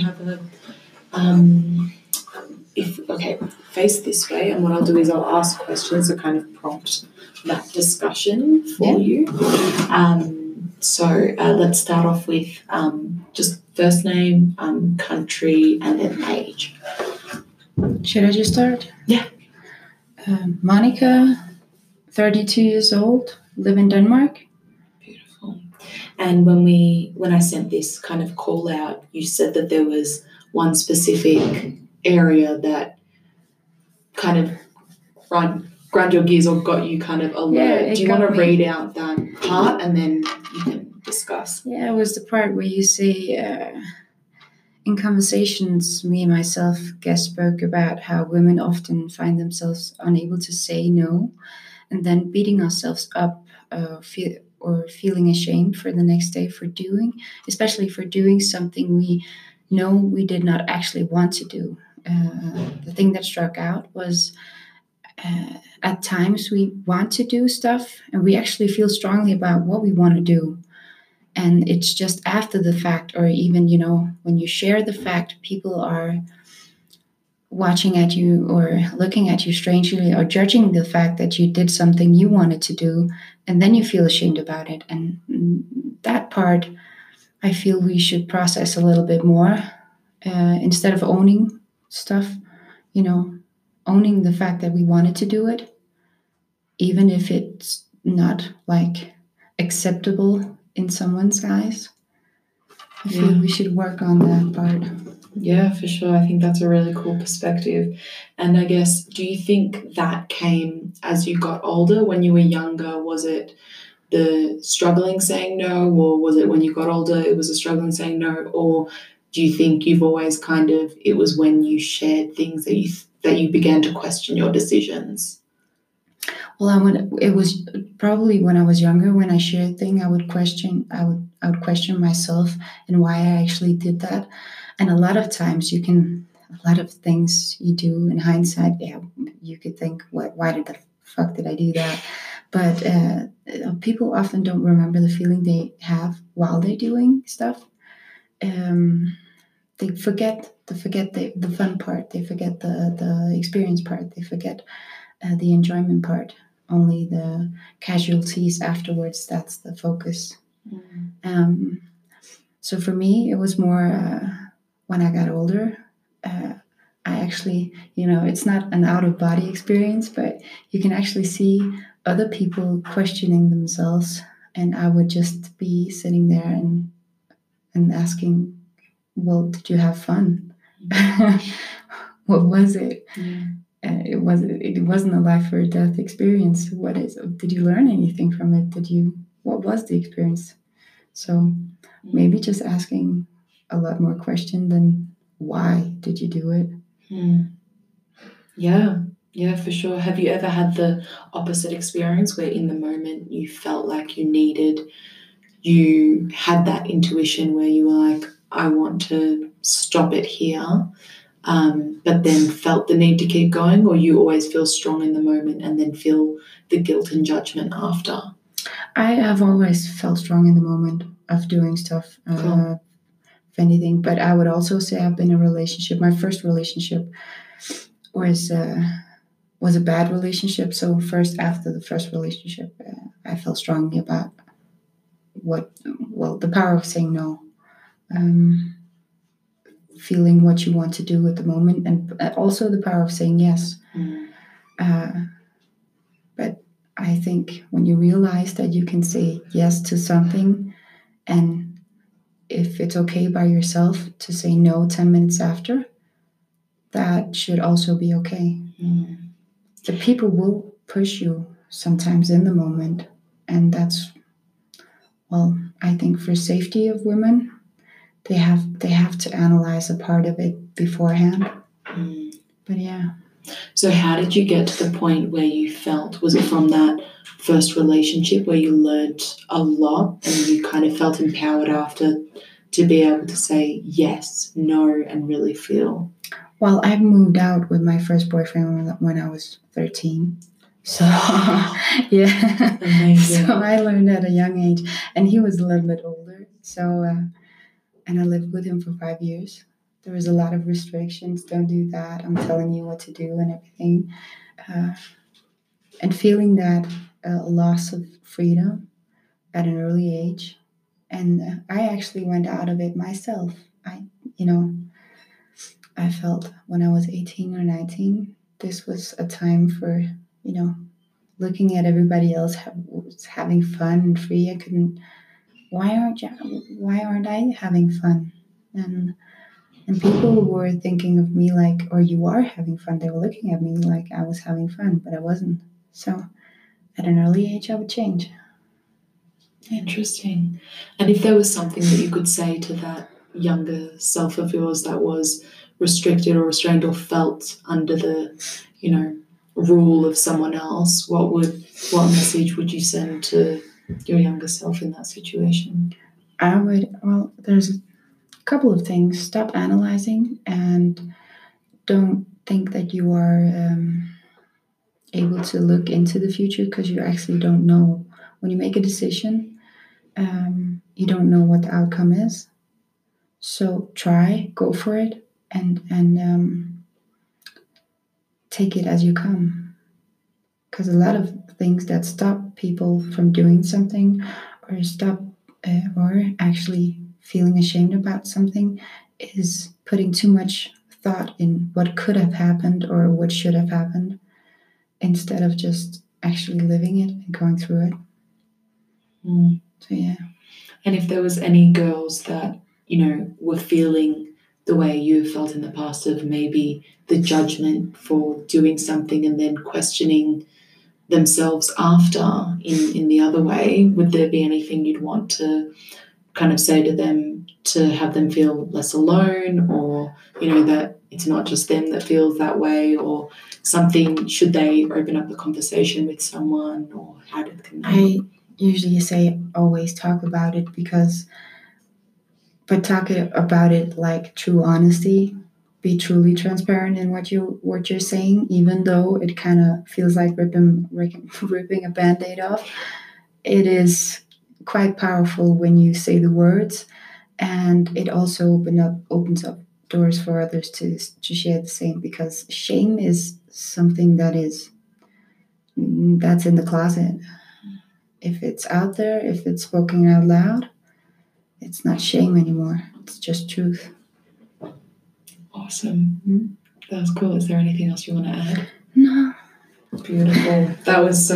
have a um, if okay face this way and what i'll do is i'll ask questions to kind of prompt that discussion for Yeah. you um, so uh, let's start off with um, just first name um, country and then age Should I just start? Yeah. Um, Monika, 32 years old, live in Denmark. And when we when i sent this kind of call out you said that there was one specific area that kind of grind, grind your gears or got you kind of alert. Yeah, Do you want to me. read out that part and then you can discuss? Yeah, it was the part where you say, uh, in conversations, me and myself guest spoke about how women often find themselves unable to say no and then beating ourselves up uh, feel, or feeling ashamed for the next day for doing, especially for doing something we know we did not actually want to do. Uh, the thing that struck out was uh, at times we want to do stuff and we actually feel strongly about what we want to do and it's just after the fact or even you know when you share the fact people are watching at you or looking at you strangely or judging the fact that you did something you wanted to do and then you feel ashamed about it and that part i feel we should process a little bit more uh, instead of owning stuff you know owning the fact that we wanted to do it even if it's not like acceptable in someone's eyes. I feel Yeah. we should work on that part. Yeah, for sure. I think that's a really cool perspective. And I guess, do you think that came as you got older? When you were younger, was it the struggling saying no, or was it when you got older, it was a struggling saying no? Or do you think you've always kind of, it was when you shared things that you, that you began to question your decisions? Well, I would, it was probably when I was younger when I shared a thing I would question I would I would question myself and why I actually did that. And a lot of times you can a lot of things you do in hindsight, yeah, you could think, what why did the fuck did I do that? But uh, people often don't remember the feeling they have while they're doing stuff. Um, they forget they forget the, the fun part. They forget the the experience part. They forget uh, the enjoyment part. Only the casualties afterwards. That's the focus. Um, so for me, it was more uh, when I got older. Uh, I actually, you know, it's not an out of body experience, but you can actually see other people questioning themselves, and I would just be sitting there and and asking, "Well, did you have fun? what was it? Yeah. Uh, it wasn't it wasn't a life or death experience. What is did you learn anything from it? Did you what was the experience? So maybe just asking a lot more question than why did you do it? Hmm. Yeah, yeah, for sure. Have you ever had the opposite experience where in the moment you felt like you needed, you had that intuition where you were like, I want to stop it here, um, but then felt the need to keep going, or you always feel strong in the moment and then feel the guilt and judgment after? i have always felt strong in the moment of doing stuff uh, Cool. if anything but i would also say i've been in a relationship my first relationship was uh, was a bad relationship so first after the first relationship uh, i felt strongly about what well the power of saying no um, feeling what you want to do at the moment and uh, also the power of saying yes Mm. uh, but i think when you realize that you can say yes to something and if it's okay by yourself to say no 10 minutes after that should also be okay Mm. the people will push you sometimes in the moment and that's well i think for safety of women they have they have to analyze a part of it beforehand Mm. but yeah So, how did you get to the point where you felt? Was it from that first relationship where you learned a lot and you kind of felt empowered after to be able to say yes, no, and really feel? well i moved out with my first boyfriend when, when i was 13 so yeah Amazing. so i learned at a young age and he was a little bit older so uh, and i lived with him for five years there was a lot of restrictions. Don't do that. I'm telling you what to do and everything. Uh, and feeling that uh, loss of freedom at an early age. And I actually went out of it myself. I, you know, I felt when I was 18 or 19, this was a time for, you know, looking at everybody else have, having fun and free. I couldn't. Why aren't you? Why aren't I having fun? And and people were thinking of me like, or you are having fun. They were looking at me like I was having fun, but I wasn't. So at an early age, I would change. Interesting. And if there was something that you could say to that younger self of yours that was restricted or restrained or felt under the, you know, rule of someone else, what would what message would you send to your younger self in that situation? I would well, there's a couple of things. Stop analyzing and don't think that you are um, able to look into the future because you actually don't know. When you make a decision, um, you don't know what the outcome is. So try, go for it, and and um, take it as you come. Because a lot of things that stop people from doing something, or stop, uh, or actually feeling ashamed about something, is putting too much thought in what could have happened or what should have happened instead of just actually living it and going through it. Mm. So yeah. And if there was any girls that, you know, were feeling the way you felt in the past of maybe the judgment for doing something and then questioning themselves after in, in the other way, would there be anything you'd want to kind of say to them to have them feel less alone or, you know, that it's not just them that feels that way or something? Should they open up a conversation with someone or how did they I usually say always talk about it because but talk about it like true honesty be truly transparent in what you what you're saying even though it kind of feels like ripping, ripping a band-aid off. It is quite powerful when you say the words and it also open up opens up doors for others to to share the same because shame is something that is mm, that's in the closet. If it's out there if it's spoken out loud it's not shame anymore. It's just truth awesome. Mm-hmm. that's cool. Is there anything else you want to add? No. Beautiful. That was so